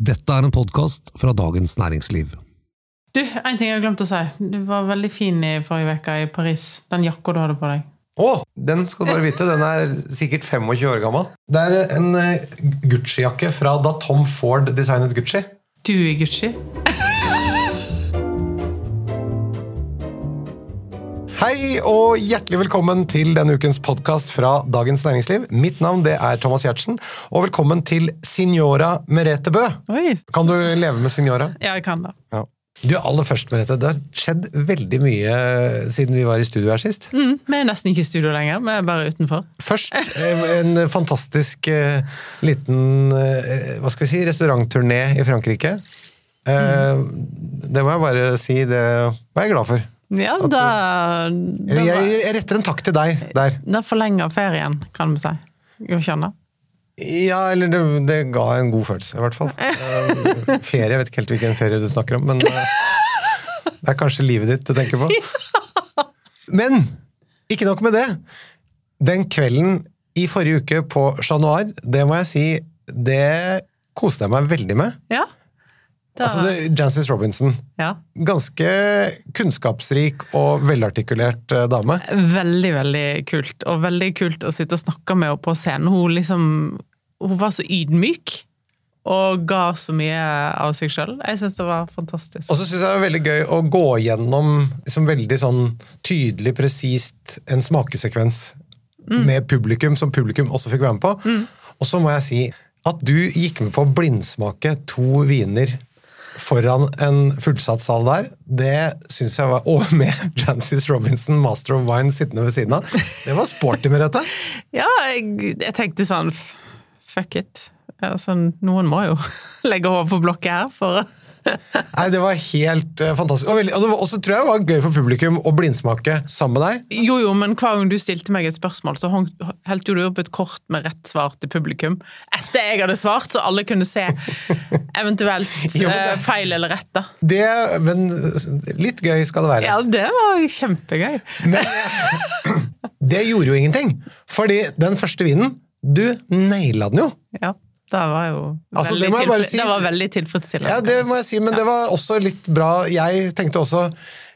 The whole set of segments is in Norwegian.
Dette er en podkast fra Dagens Næringsliv. Du, en ting jeg har glemt å si. Du var veldig fin i forrige uke i Paris. Den jakka du hadde på deg. Å, den skal du bare vite. Den er sikkert 25 år gammel. Det er en eh, Gucci-jakke fra da Tom Ford designet Gucci. Du er Gucci. Hei og hjertelig velkommen til denne ukens podkast fra Dagens Næringsliv. Mitt navn det er Thomas Giertsen, og velkommen til Signora Merete Bø. Oi. Kan du leve med Signora? Ja, jeg kan det. Ja. Du, aller først, Merete. Det har skjedd veldig mye siden vi var i studio her sist. Mm, vi er nesten ikke i studio lenger, vi er bare utenfor. Først eh, en fantastisk eh, liten eh, hva skal vi si, restaurantturné i Frankrike. Mm. Det må jeg bare si, det var jeg glad for. Ja, da, da, Jeg, jeg retter en takk til deg der. da forlenger ferien, kan vi si. Ikke det? Ja, eller det, det ga en god følelse, i hvert fall. Eh, ferie, jeg vet ikke helt hvilken ferie du snakker om, men eh, det er kanskje livet ditt du tenker på. Men ikke nok med det. Den kvelden i forrige uke på Chat Noir, det må jeg si, det koste jeg meg veldig med. Ja. Da, Altså, det, Jancis Robinson. ja. Ganske kunnskapsrik og velartikulert eh, dame. Veldig, veldig kult. Og veldig kult å sitte og snakke med henne på scenen. Hun liksom Hun var så ydmyk. Og ga så mye av seg sjøl. Jeg syns det var fantastisk. Og så syns jeg det var veldig gøy å gå gjennom liksom veldig sånn tydelig, presist en smakesekvens med publikum, som publikum også fikk være med på. Og så må jeg si at du gikk med på å blindsmake to viner foran en fullsatt sal der, det syns jeg var Og med Jancis Robinson, master of wine, sittende ved siden av. Det var sporty med dette. Ja, jeg, jeg tenkte sånn Fuck it. Altså, noen må jo legge hodet på blokket her for Nei, Det var helt uh, fantastisk. Og veldig- og det var- også tror jeg det var gøy for publikum å blindsmake sammen med deg. Jo, jo, men hver gang du stilte meg et spørsmål, så holdt du opp et kort med rett svar til publikum. Etter jeg hadde svart, så alle kunne se eventuelt Jo, eh, feil eller rett, da. Det, men litt gøy skal det være. Ja, det var kjempegøy. Men det gjorde jo ingenting. Fordi den første vinen, du naila den jo. Ja, det var jo Altså, veldig, det bare si- det var veldig tilfredsstillende. Ja, det må jeg si, men det var også litt bra. Jeg tenkte også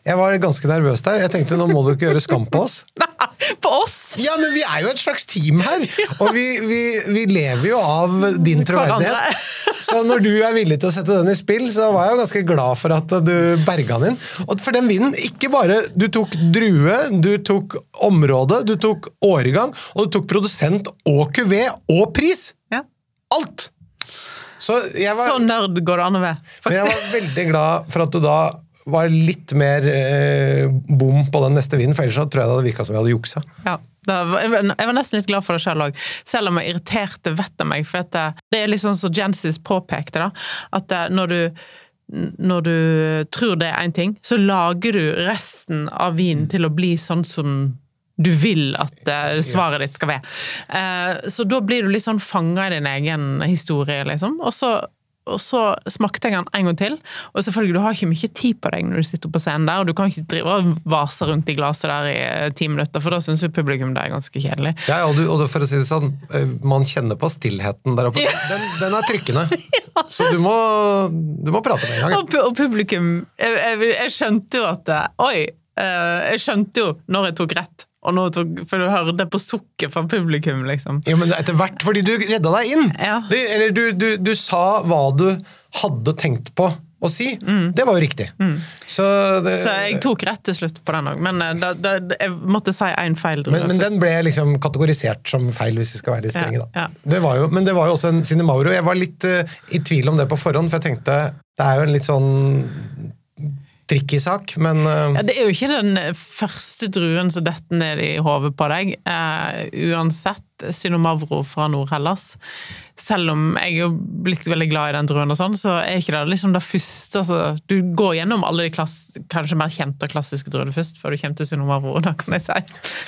Jeg var ganske nervøs der. Jeg tenkte nå må du ikke gjøre skam på oss. Nei, På oss! Ja, men vi er jo et slags team her! Og vi, vi, vi lever jo av din troverdighet. Så når du er villig til å sette den i spill, så var jeg jo ganske glad for at du berga den inn. Og for den vinden, ikke bare Du tok drue, du tok område, du tok årgang, og du tok produsent og kuvé og pris! Ja. Alt! Så var, Så nerd går det an å være. men jeg var veldig glad for at du da var litt mer eh, bom på den neste vinen, for ellers så tror jeg det hadde virka som vi hadde juksa. Ja, var, jeg var- nesten litt glad for det selv òg, selv om jeg irriterte vettet av meg. For det, det er litt sånn som Jensis påpekte, da, at når du når du tror det er én ting, så lager du resten av vinen til å bli sånn som du vil at eh, svaret ditt skal være. Eh, så da blir du litt sånn fanga i din egen historie, liksom. Og så, og så smakte jeg den en gang til. Og selvfølgelig, du har ikke mye tid på deg når du sitter på scenen der, og du kan ikke drive og vase rundt i glasset der i eh, ti minutter, for da syns jo publikum det er ganske kjedelig. Ja, og, du, og for å si det sånn, man kjenner på stillheten der oppe. Den, den er trykkende. Så du må, du må prate med en gang. Og, og publikum jeg, jeg, jeg skjønte jo at Oi! Jeg skjønte jo når jeg tok rett, og nå tok, for du hørte på sukket fra publikum, liksom. Ja, men etter hvert, fordi du redda deg inn. Ja. Du, eller du, du, du sa hva du hadde tenkt på å si. Det var jo riktig. Så, det, Mm. Så jeg tok rett til slutt på den òg, men eh, da, da, jeg måtte si én feil. men, men den ble liksom kategorisert som feil, hvis vi skal være litt strenge. Da. ja. Det jo, men det var jo også en Cinemauro. Jeg var litt uh, i tvil om det på forhånd, for jeg tenkte det er jo en litt sånn tricky sak, men uh... Ja, det er jo ikke den første druen som detter ned i hodet på deg. uh, uansett, Synomavro fra Nord-Hellas. Selv om jeg er blitt veldig glad i den druen, og sånn, så er ikke det liksom det første altså, Du går gjennom alle de klass, kanskje mer kjente og klassiske druene først, før du kommer til Synomavro, da kan jeg si.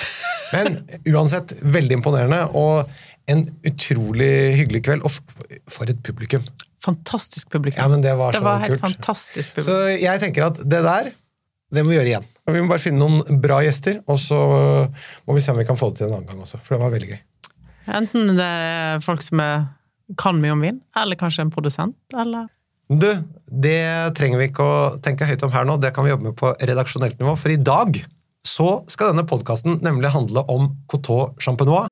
Men uansett, veldig imponerende, og en utrolig hyggelig kveld. Og for et publikum! Fantastisk publikum. Ja, men det var det så var helt kult. fantastisk publikum. Så jeg tenker at det der, det må vi gjøre igjen. Og vi må bare finne noen bra gjester, og så må vi se om vi kan få det til en annen gang også. For det var veldig gøy. Enten det er folk som er kan mye om vin, eller kanskje en produsent, eller Du, det trenger vi ikke å tenke høyt om her nå, det kan vi jobbe med på redaksjonelt nivå, for i dag så skal denne podkasten nemlig handle om Coteau Champenois.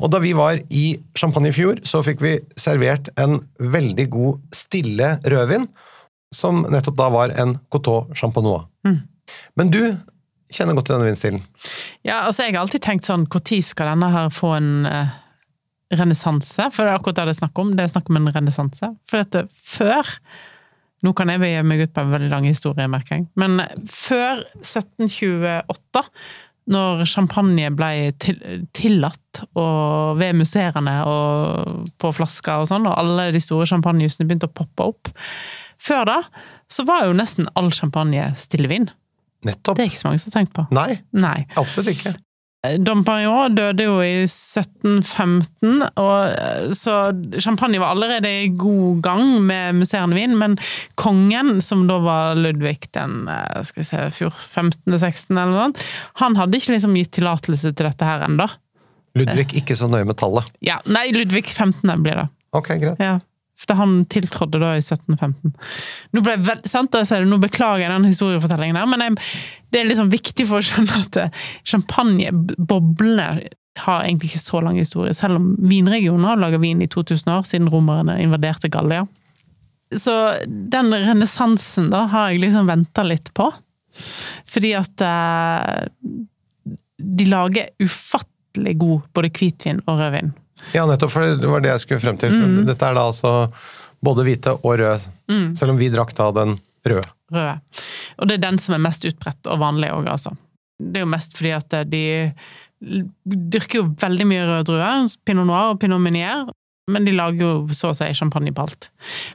Og da vi var i Champagne i fjor, så fikk vi servert en veldig god stille rødvin, som nettopp da var en Coteau Champenois. Men du kjenner godt til denne vinstilen. Ja, altså jeg har alltid tenkt sånn, når skal denne her få en uh, renessanse? For det er akkurat det det er snakk om, det er snakk om en renessanse. For dette, før Nå kan jeg begi meg ut på en veldig lang historiemerking. Men før 1728, når champagne ble til, tillatt og ved museene og på flasker og sånn, og alle de store champagnejusene begynte å poppe opp Før da så var jo nesten all champagne stillevin. Nettopp. Det er ikke så mange som har tenkt på. Nei, Nei. absolutt ikke. Dom Perignon døde jo i 1715, og eh, så champagne var allerede i god gang med musserende vin, men kongen, som da var Ludvig den eh, skal vi se, 15.-16. eller noe sånt, han hadde ikke liksom gitt tillatelse til dette her ennå. Ludvig ikke så nøye med tallet. Ja, nei, Ludvig 15. blir det. Ok, greit. Ja. For han tiltrådde da i 1715. Nå ble sant, sier nå beklager jeg den historiefortellingen der, men jeg, det er liksom viktig for å skjønne at eh, champagne, har egentlig ikke så lang historie, selv om vinregionen har laget vin i 2000 år, siden romerne invaderte Gallia. Så den renessansen har jeg liksom venta litt på. Fordi at eh, de lager ufattelig god både hvitvin og rødvin. Ja, nettopp, for det var det jeg skulle frem til. Mm. Dette er da altså både hvite og rød, selv om vi drakk da den røde. røde. Og det er den som er mest utbredt og vanlig òg, altså. Det er jo mest fordi at de dyrker jo veldig mye røde druer, pinot noir og pinot minier, men de lager jo så å si champagne på alt.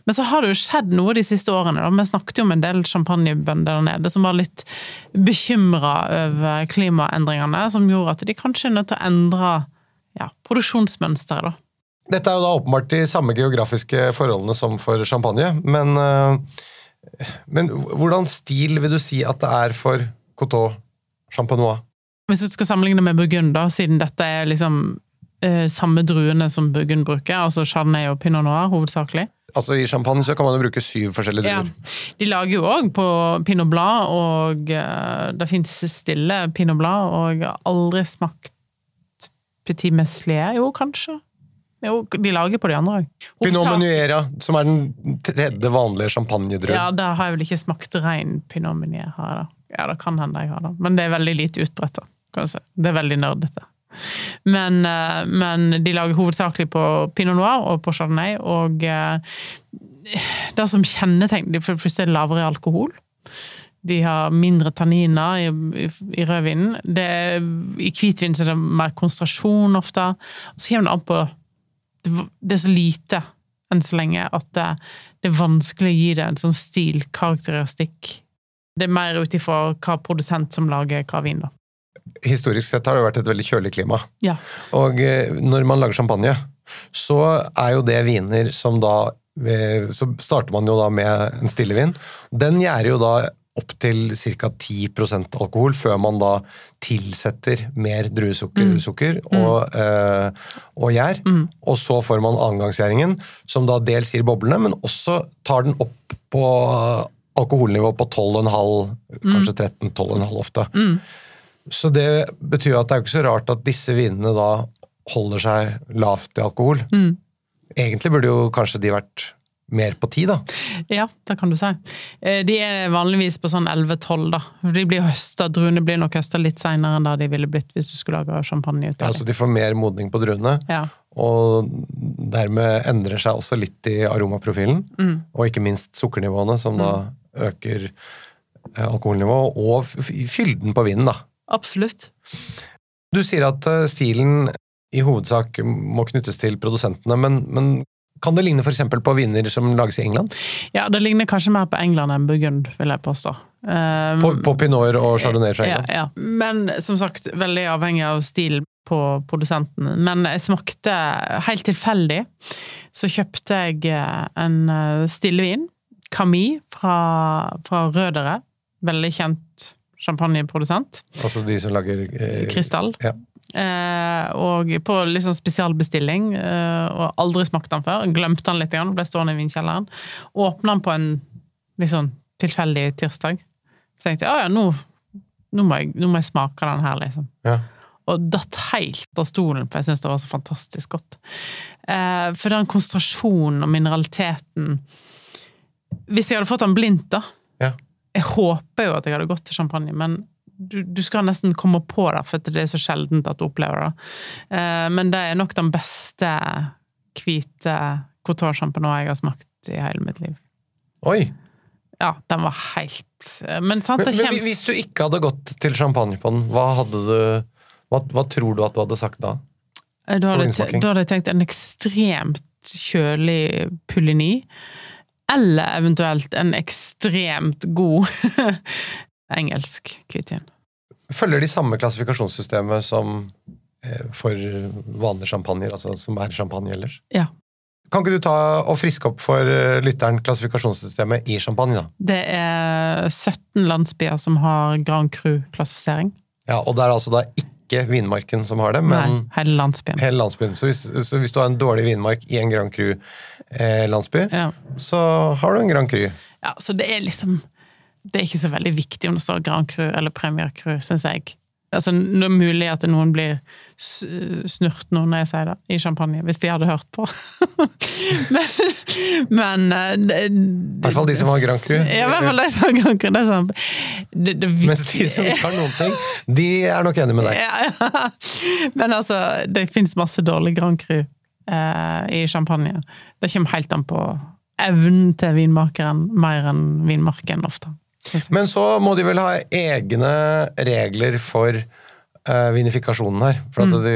Men så har det jo skjedd noe de siste årene. da. Vi snakket jo med en del champagnebønder der nede som var litt bekymra over klimaendringene, som gjorde at de kanskje er nødt til å endre ja, produksjonsmønsteret, da. Dette er jo da åpenbart de samme geografiske forholdene som for champagne, men, øh, men hvordan stil vil du si at det er for Coteau champagnois? Hvis du skal sammenligne med Burgund, da, siden dette er liksom eh, samme druene som Burgund bruker, altså Chardonnay og Pinot Noir hovedsakelig. Altså I champagne så kan man jo bruke syv forskjellige druer. Ja. De lager jo òg på Pinot Blad, og eh, det fins stille Pinot Blad, og jeg har aldri smakt Petit Meslier. Jo, kanskje. Jo, de lager på de andre òg. Pinot Menuera, som er den tredje vanlige champagnedruen. Ja, da har jeg vel ikke smakt rein Pinot da. Ja, det kan hende jeg har det. Men det er veldig lite utbredt. si. Det er veldig nerdete. Men, eh, men de lager hovedsakelig på Pinot Noir og på Chardonnay, og eh, det som kjennetegner de For det første er lavere alkohol. De har mindre tanniner i, i, i rødvinen. Det er, I hvitvin er det mer konsentrasjon ofte. Og så kommer det an på Det, det er så lite enn så lenge at det, det er vanskelig å gi det en sånn stilkarakteristikk. Det er mer ut ifra hva produsent som lager hva vin, da. Historisk sett har det vært et veldig kjølig klima. Ja. Og eh, når man lager champagne, så er jo det viner som da eh, Så starter man jo da med en stillevin. Den gjærer jo da opp til ca. 10% alkohol før man da tilsetter mer druesukker sukker og, øh, og gjær. Og så får man annengangsgjæringen, som da dels gir boblene, men også tar den opp på alkoholnivå på 12,5, kanskje 13-12,5 ofte. Så det betyr at det er jo ikke så rart at disse vinene da holder seg lavt i alkohol. Egentlig burde jo kanskje de vært mer på ti, da. Ja, det kan du si. Eh, De er vanligvis på sånn 11-12, da. De blir høsta, Druene blir nok høsta litt seinere enn da de ville blitt hvis du skulle lage champagne ut Ja, så de får mer modning på druene, Ja. og dermed endrer seg også litt i aromaprofilen. Mm. Og ikke minst sukkernivåene, som da øker eh, alkoholnivået, og fylden på vinen, da. Absolutt. Du sier at eh, stilen i hovedsak må knyttes til produsentene, men, men kan det ligne f.eks. på viner som lages i England? Ja, det ligner kanskje mer på England enn Burgund, vil jeg påstå. Um, På, på Pinot og Chardonnay fra England? ja. Men som sagt, veldig avhengig av stil på produsenten. Men jeg smakte helt tilfeldig. Så kjøpte jeg eh, en eh, stillevin, Camille, fra, fra Rødere. Veldig kjent champagneprodusent. Altså de som lager eh, Krystall. Ja. Eh, og på sånn spesialbestilling, eh, og aldri smakt den før. Glemte den litt, ble stående i vinkjelleren. Åpna den på en sånn tilfeldig tirsdag. Så tenkte jeg ja, ja, nå, nå, må jeg, nå må jeg smake den her, liksom. Ja. Og datt helt av stolen, for jeg syntes det var så fantastisk godt. Eh, for den konsentrasjonen og mineraliteten Hvis jeg hadde fått den blindt, da Ja. Jeg håper jo at jeg hadde gått til champagne, men du, du skal nesten komme på det, for det er så sjeldent at du opplever det. Eh, men det er nok den beste hvite couture champenois jeg har smakt i hele mitt liv. Oi! Ja, den var helt Men sant, Men, det men hvis du ikke hadde gått til champagne på den, hva hadde du hva, hva tror du at du hadde sagt da? Eh, Da hadde, da hadde jeg tenkt en ekstremt kjølig pulini. Eller eventuelt en ekstremt god engelsk hvitvin. Følger de samme klassifikasjonssystemet som eh, for vanlige champagner, altså som er champagne ellers? Ja. Kan ikke du ta og friske opp for eh, lytteren klassifikasjonssystemet i champagne, da? Det er 17 landsbyer som har Grand Cru-klassifisering. Ja, Og det er altså da ikke vinmarken som har det, men Nei, hele landsbyen. hele landsbyen. Så hvis, så hvis du har en dårlig vinmark i en Grand Cru-landsby, Ja. så har du en Grand Cru. ja, så det er liksom Det er ikke så veldig viktig om det står Grand Cru eller Premier Cru, syns jeg. Altså, det er mulig at noen blir snurt nå når jeg sier det, i champagne, hvis de hadde hørt på. men men eh, I hvert fall de som har Grand Cru. Ja, i hvert fall de som har Grand Cru. Det er sånn, det, det, Mens de som ikke har noen ting, de er nok enige med deg. ja, ja. Men altså, det fins masse dårlig Grand Cru eh, i champagne. Det kommer helt an på evnen til vinmakeren mer enn vinmarken ofte. Men så må de vel ha egne regler for uh, vinifikasjonen her. For Mm. det,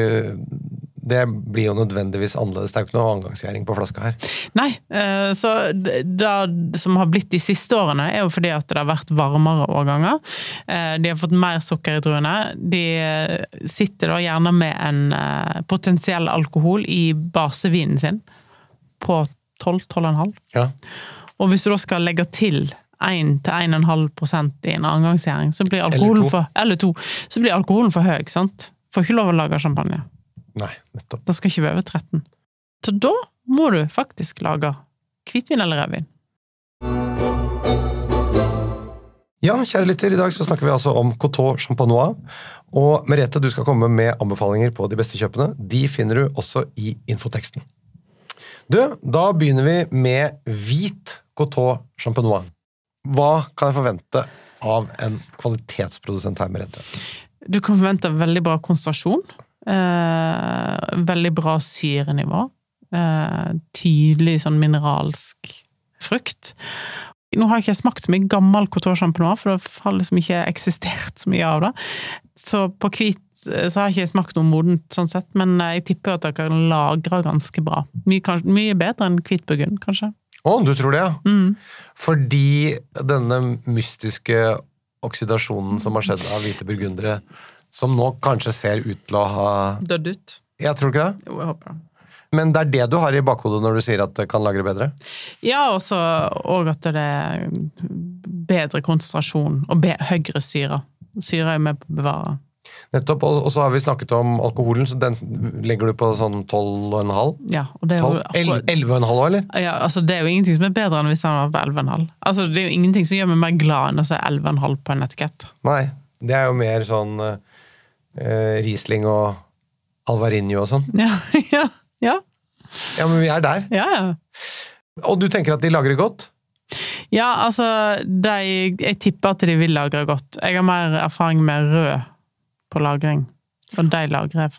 det blir jo nødvendigvis annerledes. Det er jo ikke noe avgangsgjæring på flaska her. Nei, uh, så det som har blitt de siste årene, er jo fordi at det har vært varmere årganger. Uh, De har fått mer sukker i druene. De sitter da gjerne med en potensiell alkohol i basevinen sin på 12-12,5. Ja. Og hvis du da skal legge til 1-1,5% i en annengangsgjæring, så blir alkoholen for Eller to. Så blir alkoholen for høy, sant? Får ikke lov å lage champagne. Nei, nettopp. Den skal ikke være over 13. Så da må du faktisk lage hvitvin eller rødvin. Ja, kjære lytter, i dag så snakker vi altså om Coteau Champenois. Og Merete, du skal komme med anbefalinger på de beste kjøpene. De finner du også i infoteksten. Du, da begynner vi med hvit Coteau Champenois. Hva kan jeg forvente av en kvalitetsprodusent her, Merete? Du kan forvente veldig bra konsentrasjon. Eh, veldig bra syrenivå. Eh, tydelig sånn mineralsk frukt. Nå har jeg ikke smakt så mye gammel Champenois, for det har liksom ikke eksistert så mye av det. Så på hvit eh, så har jeg ikke smakt noe modent, sånn sett, men jeg tipper at jeg kan lagre ganske bra. Mye, mye bedre enn hvitburgund, kanskje. Å, du tror det, ja? Mm. Fordi denne mystiske oksidasjonen som har skjedd av hvite burgundere, som nå kanskje ser ut til å ha Dødd ut. Jeg tror ikke det. Jo, jeg håper det. Men det er det du har i bakhodet når du sier at det kan lagre bedre? Ja, også, og at det er bedre konsentrasjon og be høyere syre. Syre er med på å bevare. Nettopp, og, og så har vi snakket om alkoholen, så den legger du på sånn 12,5? Ja, og det er jo 12, 11,5 òg, eller? ja, altså det er jo ingenting som er bedre enn hvis den var på 11,5. Altså, det er jo ingenting som gjør meg mer glad enn å se 11,5 på en etikett. Nei, det er jo mer sånn uh, Riesling og Alvarinho og sånn. Ja, ja, ja. Ja, men vi er der. Ja, ja. Og du tenker at de lagrer godt? ja altså, de, jeg tipper at de vil lagre godt. Jeg har mer erfaring med rød på lagring, og de lagrer fantastisk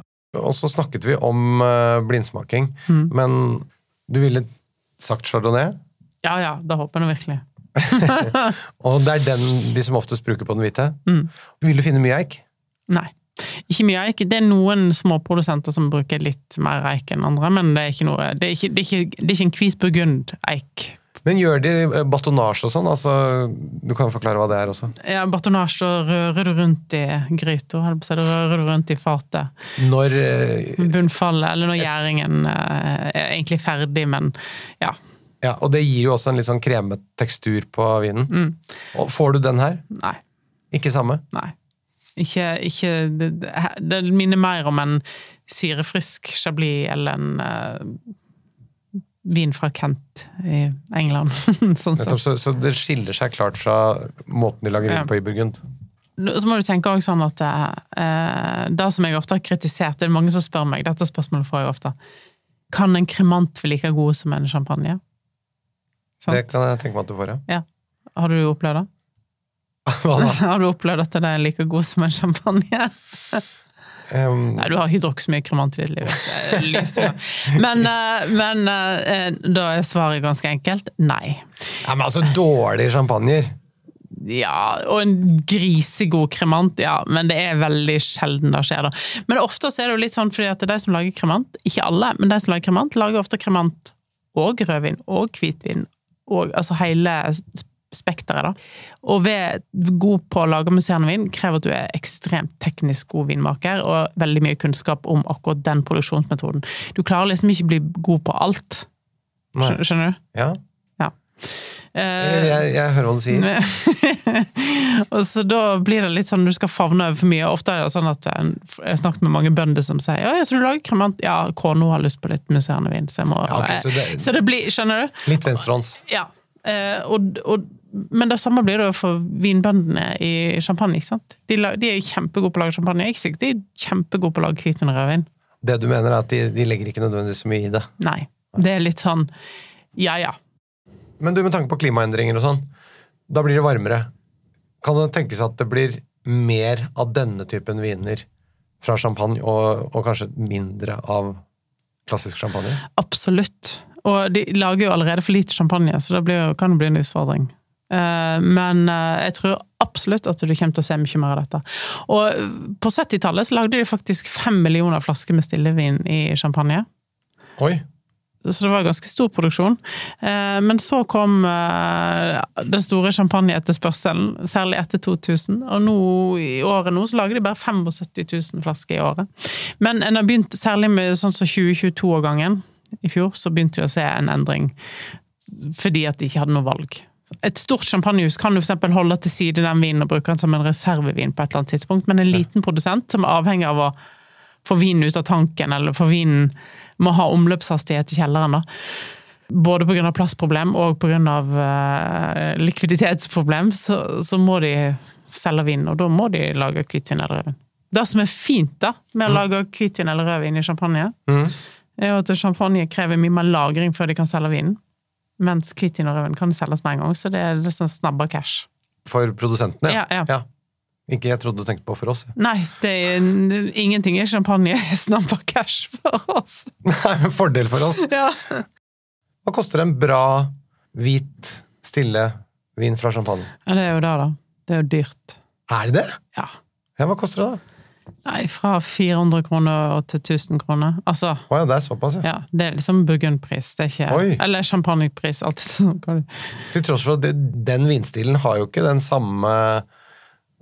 fantastiske. Og så snakket vi om eh, blindsmaking, Mm. men du ville sagt chardonnay? Ja, ja, det håper jeg virkelig. Og det er den de som oftest bruker på den hvite. Mm. Vil du finne mye eik? Nei. Ikke mye eik. Det er noen småprodusenter som bruker litt mer eik enn andre, men det er ikke noe Det er ikke, det er ikke, det er ikke en hvit burgund-eik. Men gjør de eh, batonasje og sånn? Altså, du kan forklare hva det er også. Ja, batonasje, og rører du rundt i gryta, rører du rundt i fatet. Når eh, Bunnfallet, eller når gjæringen eh, er egentlig ferdig, men ja. Ja, Og det gir jo også en litt sånn kremet tekstur på vinen. Mm. Og får du den her? Nei. Ikke samme? Nei. Ikke, ikke det, det minner mer om en syrefrisk chablis eller en eh, vin fra Kent i England. sånn sett. Så, så det skiller seg klart fra måten de lager vin på i Burgund. Så må du tenke også sånn at eh, Det som jeg ofte har kritisert, det er mange som spør meg, dette spørsmålet får jeg ofte, kan en kremant være like god som en champagne? Sant? Det kan jeg tenke meg at du får, ja. Har du opplevd det? Hva da? Har du opplevd at den er like god som en champagne? Um, Nei, du har ikke drukket så mye kremant i ditt liv. Men, eh, men eh, da er svaret ganske enkelt nei. ja, men altså, dårlige champagner Ja, og en grisegod kremant, ja, men det er veldig sjelden det skjer. da. Men ofte er det jo litt sånn fordi at de som lager kremant, ikke alle, men de som lager kremant, lager ofte kremant og rødvin og hvitvin, og altså hele spekteret, da. Og ved god på å lage musserende vin krever at du er ekstremt teknisk god vinmaker, og veldig mye kunnskap om akkurat den produksjonsmetoden. Du klarer liksom ikke å bli god på alt. Skjønner, skjønner du? Ja, Ja. jeg, jeg, jeg hører hva du sier. og så da blir det litt sånn du skal favne over for mye. Ofte er det sånn at jeg jeg har snakket med mange bønder som sier ja, så du lager kremant? Ja, kona har lyst på litt musserende vin, så jeg må Ja, okay, så det- så det blir Skjønner du? Litt venstrehånds. Ja. Eh, og, og, men det samme blir det for vinbøndene i champagne. ikke sant? De, de er kjempegode på å lage champagne. Jeg er ikke sikker de er kjempegode på å lage hvitvin. Det du mener, er at de, de legger ikke nødvendigvis så mye i det. Nei. Det er litt sånn ja ja. Men du, med tanke på klimaendringer og sånn, da blir det varmere. Kan det tenkes at det blir mer av denne typen viner fra champagne, og, og kanskje mindre av klassisk champagne? Absolutt. Og de lager jo allerede for lite champagne, så det blir, kan det bli en utfordring. Eh, Men eh, jeg tror absolutt at du kommer til å se mye mer av dette. Og eh, på 70-tallet så lagde de faktisk fem millioner flasker med stillevin i champagne. Oi! Så det var ganske stor produksjon. Men så kom den store champagneetterspørselen, særlig etter 2000. Og nå i året nå så lager de bare 75 000 flasker i året. Men en har begynt, særlig med sånn som 2022-årgangen i fjor, så begynte de å se en endring. Fordi at de ikke hadde noe valg. Et stort champagnehus kan jo eksempel holde til side den vinen og bruke den som en reservevin på et eller annet tidspunkt, men en liten produsent som er avhengig av å få vinen ut av tanken, eller få vinen må ha omløpshastighet i kjelleren, da. Både pga. plassproblem og pga. Uh, likviditetsproblem, så, så må de selge vin, og da må de lage hvitvin eller rødvin. Det som er fint da, med å lage hvitvin eller rødvin i champagne, Mm. er jo at champagne krever mye mer lagring før de kan selge vinen. Mens hvitvin og rødvin kan selges med en gang, så det er sånn snabba cash. For produsentene? Ja, ja. Ikke jeg trodde du tenkte på for oss. Nei, det er, ingenting i champagne er snabba cash for oss. Nei, men fordel for oss. Ja. Hva koster en bra, hvit, stille vin fra champagne? ja, det er jo det, da. Det er jo dyrt. Er det det? Ja. Ja, hva koster det, da? Nei, fra 400 kroner til 1000 kroner. Altså, Å ja, det er såpass, ja. ja, det er liksom burgundpris, det er ikke Oi. Eller champagnepris, sånn. hva Til tross for at det, den vinstilen har jo ikke den samme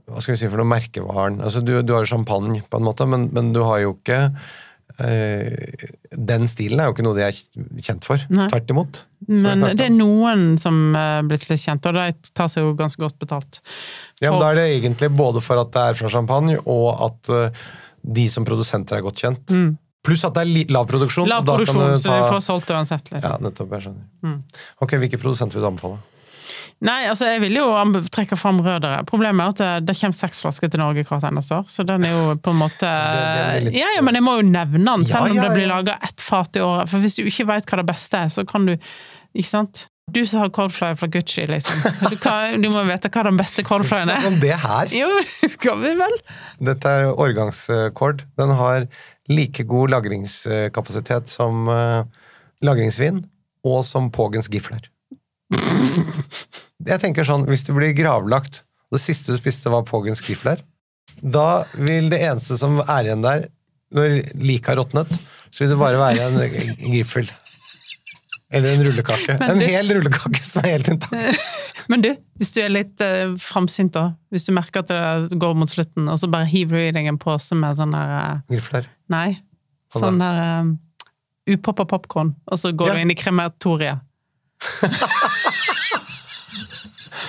hva skal vi si for noe merkevaren. Altså, du, du har jo champagne, på en måte, men, men du har jo ikke eh, Den stilen er jo ikke noe de er kjent for. Nei. Tvert imot. Men det er noen som er blitt litt kjent, og de tar seg jo ganske godt betalt. Ja, men Da er det egentlig både for at det er fra champagne, og at uh, de som produsenter er godt kjent. Pluss at det er lav produksjon. Mm. Lav produksjon, ta... så de får solgt uansett, liksom. Ja, nettopp. Jeg skjønner. Mm. Ok, Hvilke produsenter vil du anbefale? Nei, altså jeg vil jo trekke fram Rødere. Problemet er at det, det kommer seks flasker til Norge hvert eneste år, så den er jo på en måte det det litt- Ja, ja, men jeg må jo nevne den, Ja, selv om ja, det blir ja. laga ett fat i året. For hvis du ikke veit hva det beste er, så kan du Ikke sant? Du som har cornflyer fra Gucci, liksom. Du, kan, du må vite hva den beste cornflyen er. om det her! Jo, skal vi vel? Dette er årgangskord. Den har like god lagringskapasitet som eh, lagringsvin, og som Pågens gifler. Jeg tenker sånn, Hvis du blir gravlagt, og det siste du spiste var Pågens gifler, Da vil det eneste som er igjen der, når liket har råtnet, så vil det bare være en griffel. Eller en rullekake. Du, En hel rullekake som er helt intakt. Men du, hvis du er litt uh, framsynt da, hvis du merker at det går mot slutten, og så bare hiver du i deg en pose med sånn der uh, Grifler. Nei. Sånn der uh, upoppa popkorn, og så går Ja. du inn i krematoriet.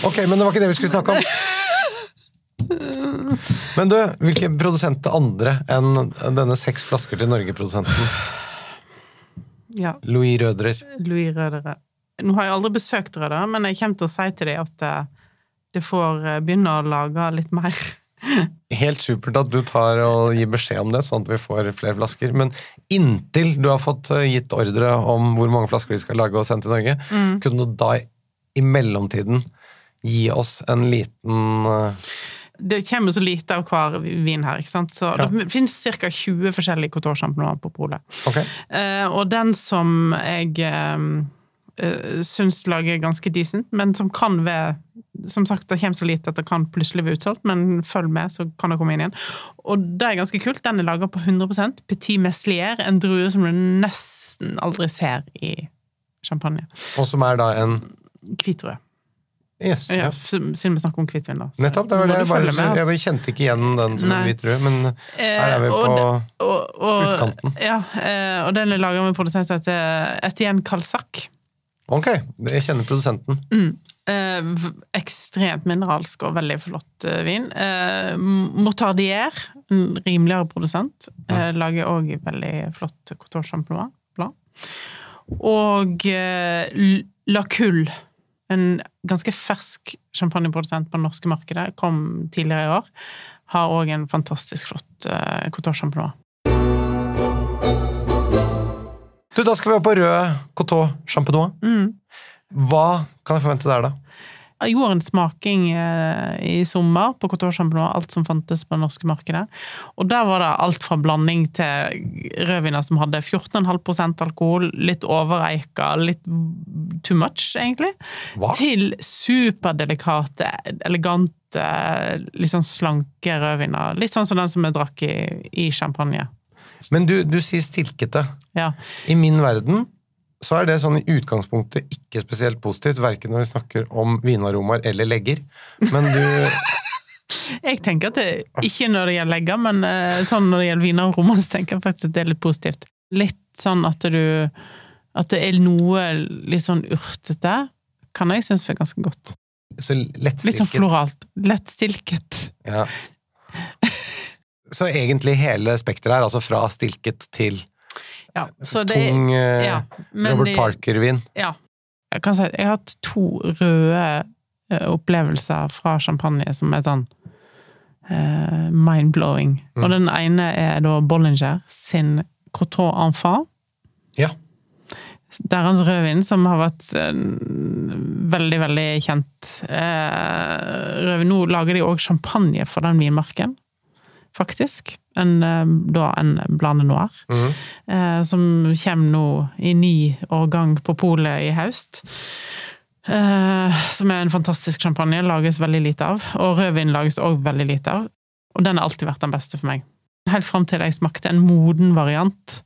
Ok, men det var ikke det vi skulle snakke om. Men du, hvilke produsenter andre enn denne seks flasker til Norge-produsenten? Ja, Louis Rødrer. Louis Rødere. Nå har jeg aldri besøkt Rødere, men jeg kommer til å si til dem at uh, det får uh, begynne å lage litt mer. Helt supert at du tar og gir beskjed om det, sånn at vi får flere flasker. Men inntil du har fått eh, gitt ordre om hvor mange flasker vi skal lage og sende til Norge, kunne du da i mellomtiden gi oss en liten eh, Det kommer så lite av hver vin her, ikke sant? Så Ja. det finnes ca. 20 forskjellige Couture på polet. Ok. Uh, og den som jeg uh, syns lager ganske decent, men som kan være Som sagt, det kommer så lite at det kan plutselig være utsolgt, men følg med, så kan det komme inn igjen. Og det er ganske kult. Den er laga på 100% Petit Meslier, en drue som du nesten aldri ser i champagne. Og som er da en Hvit drue. Yes. Ja, siden vi snakker om hvitvin, da. Så Nettopp. Det var det jeg bare med, altså. Jeg kjente ikke igjen den som Nei. hvit rød, men her er vi Eh, på og og, og, utkanten. Ja, eh, og den er laga med produsent som heter Etienne Kalsak. Ok, jeg kjenner produsenten. Eh, ekstremt mineralsk og veldig flott vin. Eh, Motardier, en rimeligere produsent, eh, lager òg veldig flott Couture Champenois. Og La Culle, en ganske fersk champagneprodusent på det norske markedet, kom tidligere i år, har òg en fantastisk flott uh, Couture Champenois. Du, da skal vi opp på rød Coteau Champenois. Mm. Hva kan jeg forvente der, da? Gjorde en smaking eh, i sommer på Couture Champignon, alt som fantes på det norske markedet. Og der var det alt fra blanding til rødviner som hadde 14,5% alkohol, litt overeika, litt too much, egentlig, Hva? til superdelikate, elegante, litt sånn slanke rødviner. Litt sånn som den som jeg drakk i, i champagne. Men du, du sier stilkete. Ja. I min verden så er det sånn i utgangspunktet ikke spesielt positivt, verken når vi snakker om vinaromaer eller legger. Men du Jeg tenker at det ikke når det gjelder legger, men eh, sånn når det gjelder vinaromaer, så tenker jeg faktisk at det er litt positivt. Litt sånn at du At det er noe litt sånn urtete, kan jeg synes er ganske godt. Så lettstilket. Litt sånn floralt. Lettstilket. Ja. Så egentlig hele spekteret her, altså fra stilket til Ja, så det tung eh, ja, men Robert Parker-vin. Ja. Jeg kan si at jeg har hatt to røde eh, opplevelser fra champagne som er sånn eh, mind-blowing. Mm. Og den ene er da Bollinger sin Coteau Enfant. Ja. Deres rødvin, som har vært eh, veldig, veldig kjent. Eh, rødvin. Nå lager de òg champagne for den vinmarken, faktisk. En, eh, da en Blande Noir. Mm. Eh, som kommer nå i ny årgang på polet i høst. Eh, som er en fantastisk champagne. Lages veldig lite av. Og rødvin lages òg veldig lite av. Og den har alltid vært den beste for meg. Helt fram til jeg smakte en moden variant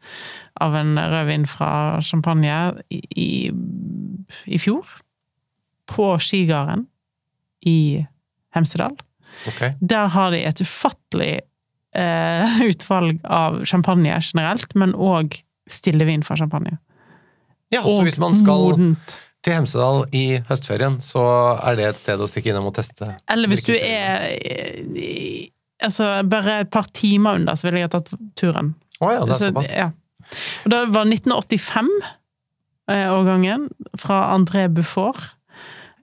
av en rødvin fra champagne i, i, i fjor. På skigarden i Hemsedal. Okay. Der har de et ufattelig eh, utvalg av champagne generelt, men òg stillevin fra champagne. Ja, så hvis man skal modent. til Hemsedal i høstferien, så er det et sted å stikke innom og teste? Eller hvis du er altså, bare et par timer under, så ville jeg ha tatt turen. Å ja, det er Så, såpass. ja. Og det var 1985-årgangen fra André Buffort.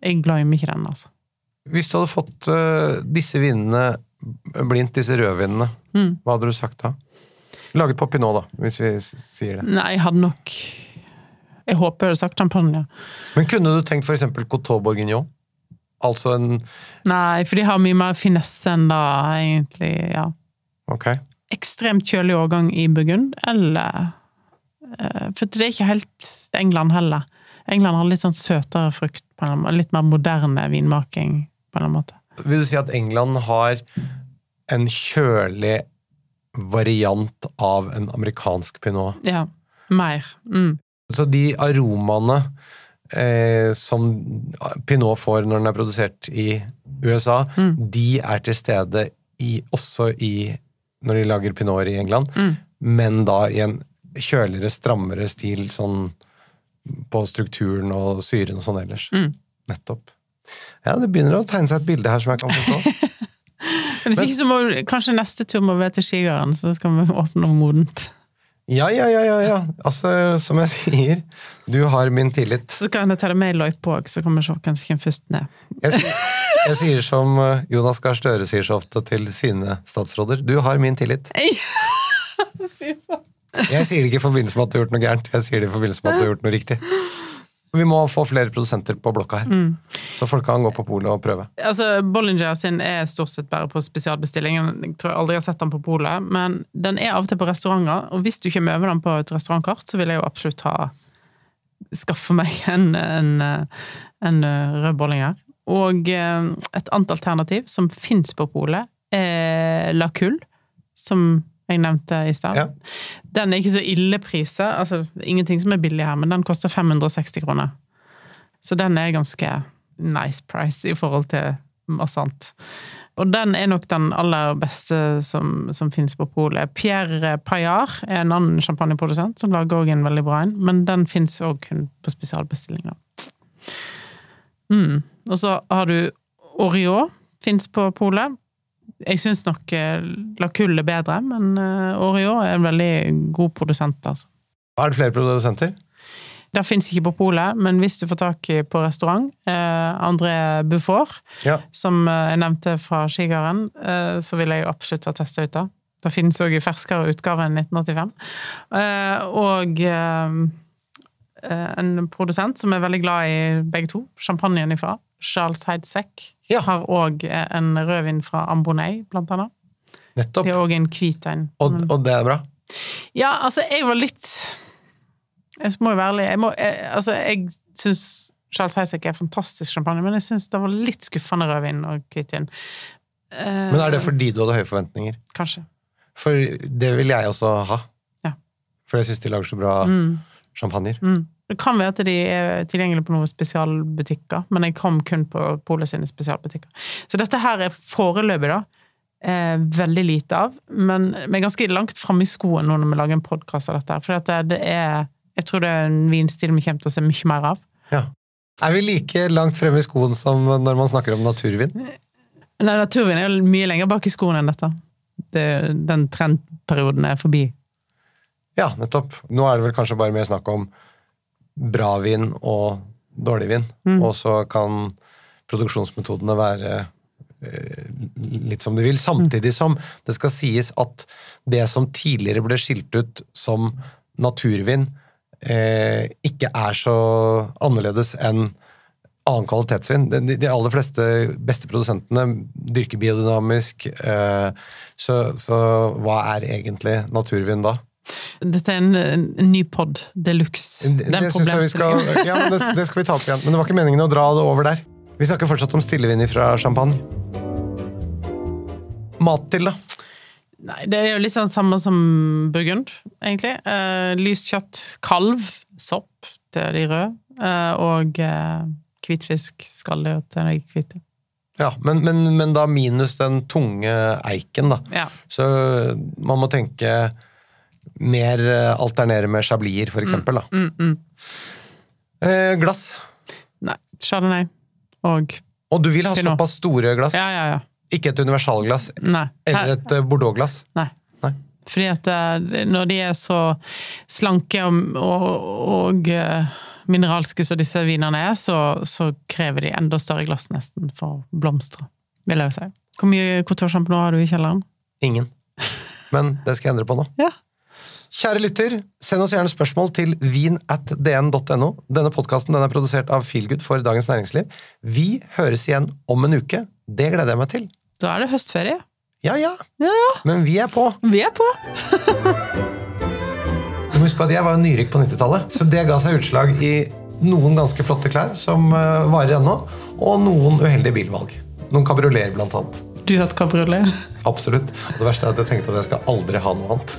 Jeg glemmer ikke den, altså. Hvis du hadde fått uh, disse vinene blindt, disse rødvinene, Mm. hva hadde du sagt da? Laget på Pinot, da, hvis vi sier det. Nei, jeg hadde nok Jeg håper jeg hadde sagt champagne. Men kunne du tenkt eksempel Coteau Bourguignon? Altså en Nei, for de har mye mer finesse enn da, egentlig. ja. Ok. ekstremt kjølig årgang i Burgund, eller eh, For det er ikke helt England heller. England har litt sånn søtere frukt, litt mer moderne vinmaking, på en eller annen måte. Vil du si at England har en kjølig variant av en amerikansk pinot. Ja. Mer. Mm. Så de aromaene eh, som pinot får når den er produsert i USA, de er til stede i, også i når de lager pinoter i England, men da i en kjøligere, strammere stil sånn på strukturen og syren og sånn ellers. Nettopp. Ja, det begynner å tegne seg et bilde her som jeg kan forstå. Hvis ikke så må kanskje neste tur må være til Skigarden, så skal vi åpne noe modent. Ja, ja, ja, ja, ja. Altså, som jeg sier, du har min tillit. Så kan jeg ta det med i løypa òg, så kan vi se hvem som kommer først ned. Jeg, sier- jeg sier som eh, Jonas Gahr Støre sier så ofte til sine statsråder. Du har min tillit. Jeg sier det ikke i forbindelse med at du har gjort noe gærent, jeg sier det i forbindelse med at du har gjort noe riktig. Vi må få flere produsenter på blokka her, så folk kan gå på polet og prøve. Altså, Bollinger sin er stort sett bare på spesialbestilling. Jeg tror jeg aldri har sett den på polet, men den er av og til på restauranter. Og hvis du kommer over den på et restaurantkart, så vil jeg jo absolutt ha skaffe meg en, en, en rød Bollinger. Og eh, et annet alternativ som fins på polet, er La Cull, som jeg nevnte i stad. Ja. Den er ikke så ille prisa. Altså, ingenting som er billig her, men den koster 560 kroner. Så den er ganske nice price i forhold til masse annet. Og den er nok den aller beste som, som finnes på polet. Pierre Paillard er en annen champagneprodusent som lager også en veldig bra en, men den finnes òg kun på spesialbestillinger. Mm. Og så har du Oriot, fins på polet. Jeg syns nok eh, La Cull er bedre, men Oreo er en veldig god produsent, altså. Er det flere produsenter? Det fins ikke på polet, men hvis du får tak i på restaurant, eh, André Buffour, Ja. som eh, jeg nevnte fra Skigarden, eh, så vil jeg absolutt ha testa ut det. Det finnes òg i ferskere utgave enn 1985. Eh, og eh, eh, en produsent som er veldig glad i begge to, champagnen ifra, Charles Heidsek, Ja. har òg en rødvin fra Ambonnet, blant annet. Nettopp. Det er òg en hvit en. Og, og det er bra? ja, altså, jeg var litt Jeg må jo være ærlig. Jeg, må, jeg, altså, jeg syns Charles Heidsek er fantastisk champagne, men jeg syns det var litt skuffende rødvin og hvitvin. Uh, Men er det fordi du hadde høye forventninger? Kanskje. For det vil jeg også ha. Ja. For jeg syns de lager så bra Mm, champagner. mm. Det kan være at de er tilgjengelige på noen spesialbutikker, men jeg kom kun på Polet sine spesialbutikker. Så dette her er foreløpig, da. Eh, veldig lite av, men vi er ganske langt framme i skoen nå når vi lager en podkast av dette. For dette, det, det er Jeg tror det er en vinstil vi kommer til å se mye mer av. Ja. Er vi like langt fremme i skoen som når man snakker om naturvin? Nei, naturvin er jo mye lenger bak i skoen enn dette. Det, den trendperioden er forbi. Ja, nettopp. Nå er det vel kanskje bare mer snakk om bra vin og dårlig vin. Og så kan produksjonsmetodene være eh, litt som de vil. Samtidig som det skal sies at det som tidligere ble skilt ut som naturvin, eh, ikke er så annerledes enn annen kvalitetsvin. De, de aller fleste beste produsentene dyrker biodynamisk, eh, så, så hva er egentlig naturvin da? Dette er en, en ny pod de luxe. Det, det, skal, ja, det, det skal vi ta opp igjen. Men det var ikke meningen å dra det over der. Vi snakker fortsatt om stillevin fra champagne. Mat til, da? Nei, det er jo litt sånn samme som burgund, egentlig. Uh, lyst kjøtt, kalv, sopp til de røde, uh, og eh, hvitfisk, skalldyr til de hvite. Ja, men, men, men da minus den tunge eiken, da. Ja. Så man må tenke mer eh, alternere med chablier, eksempel. Da. Mm, mm. Eh, glass. Nei, chardonnay og Og du vil ha Pinot. såpass store glass. Ja, ja, ja. Ikke et universalglass Nei. eller et eh, bordeauxglass. Nei. Nei. Fordi at eh, når de er så slanke og, og, og mineralske som disse vinene er, så, så krever de enda større glass nesten for å blomstre, vil jeg jo si. Hvor mye Couture har du i kjelleren? Ingen. Men det skal jeg endre på nå. Ja. Kjære lytter, send oss gjerne spørsmål til vin.dn.no. Denne podkasten er produsert av Feelgood for Dagens Næringsliv. Vi høres igjen om en uke. Det gleder jeg meg til. Da er det høstferie. Ja, ja. Ja, ja. Men vi er på. Vi er på! Du må huske at Jeg var jo nyrik på 90-tallet, så det ga seg utslag i noen ganske flotte klær som eh, varer ennå, og noen uheldige bilvalg. Noen kabrioleter, blant annet. du hatt kabriolet? Absolutt. Og det verste er at jeg tenkte at jeg skal aldri ha noe annet.